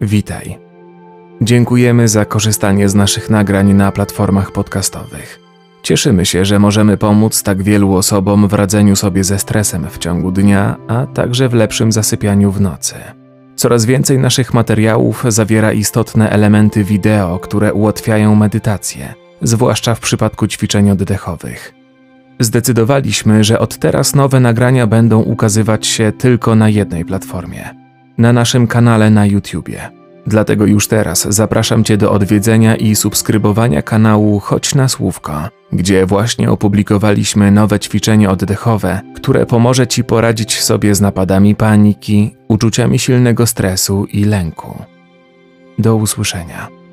Witaj. Dziękujemy za korzystanie z naszych nagrań na platformach podcastowych. Cieszymy się, że możemy pomóc tak wielu osobom w radzeniu sobie ze stresem w ciągu dnia, a także w lepszym zasypianiu w nocy. Coraz więcej naszych materiałów zawiera istotne elementy wideo, które ułatwiają medytację, zwłaszcza w przypadku ćwiczeń oddechowych. Zdecydowaliśmy, że od teraz nowe nagrania będą ukazywać się tylko na jednej platformie na naszym kanale na YouTubie. Dlatego już teraz zapraszam Cię do odwiedzenia i subskrybowania kanału Choć na Słówko, gdzie właśnie opublikowaliśmy nowe ćwiczenie oddechowe, które pomoże Ci poradzić sobie z napadami paniki, uczuciami silnego stresu i lęku. Do usłyszenia.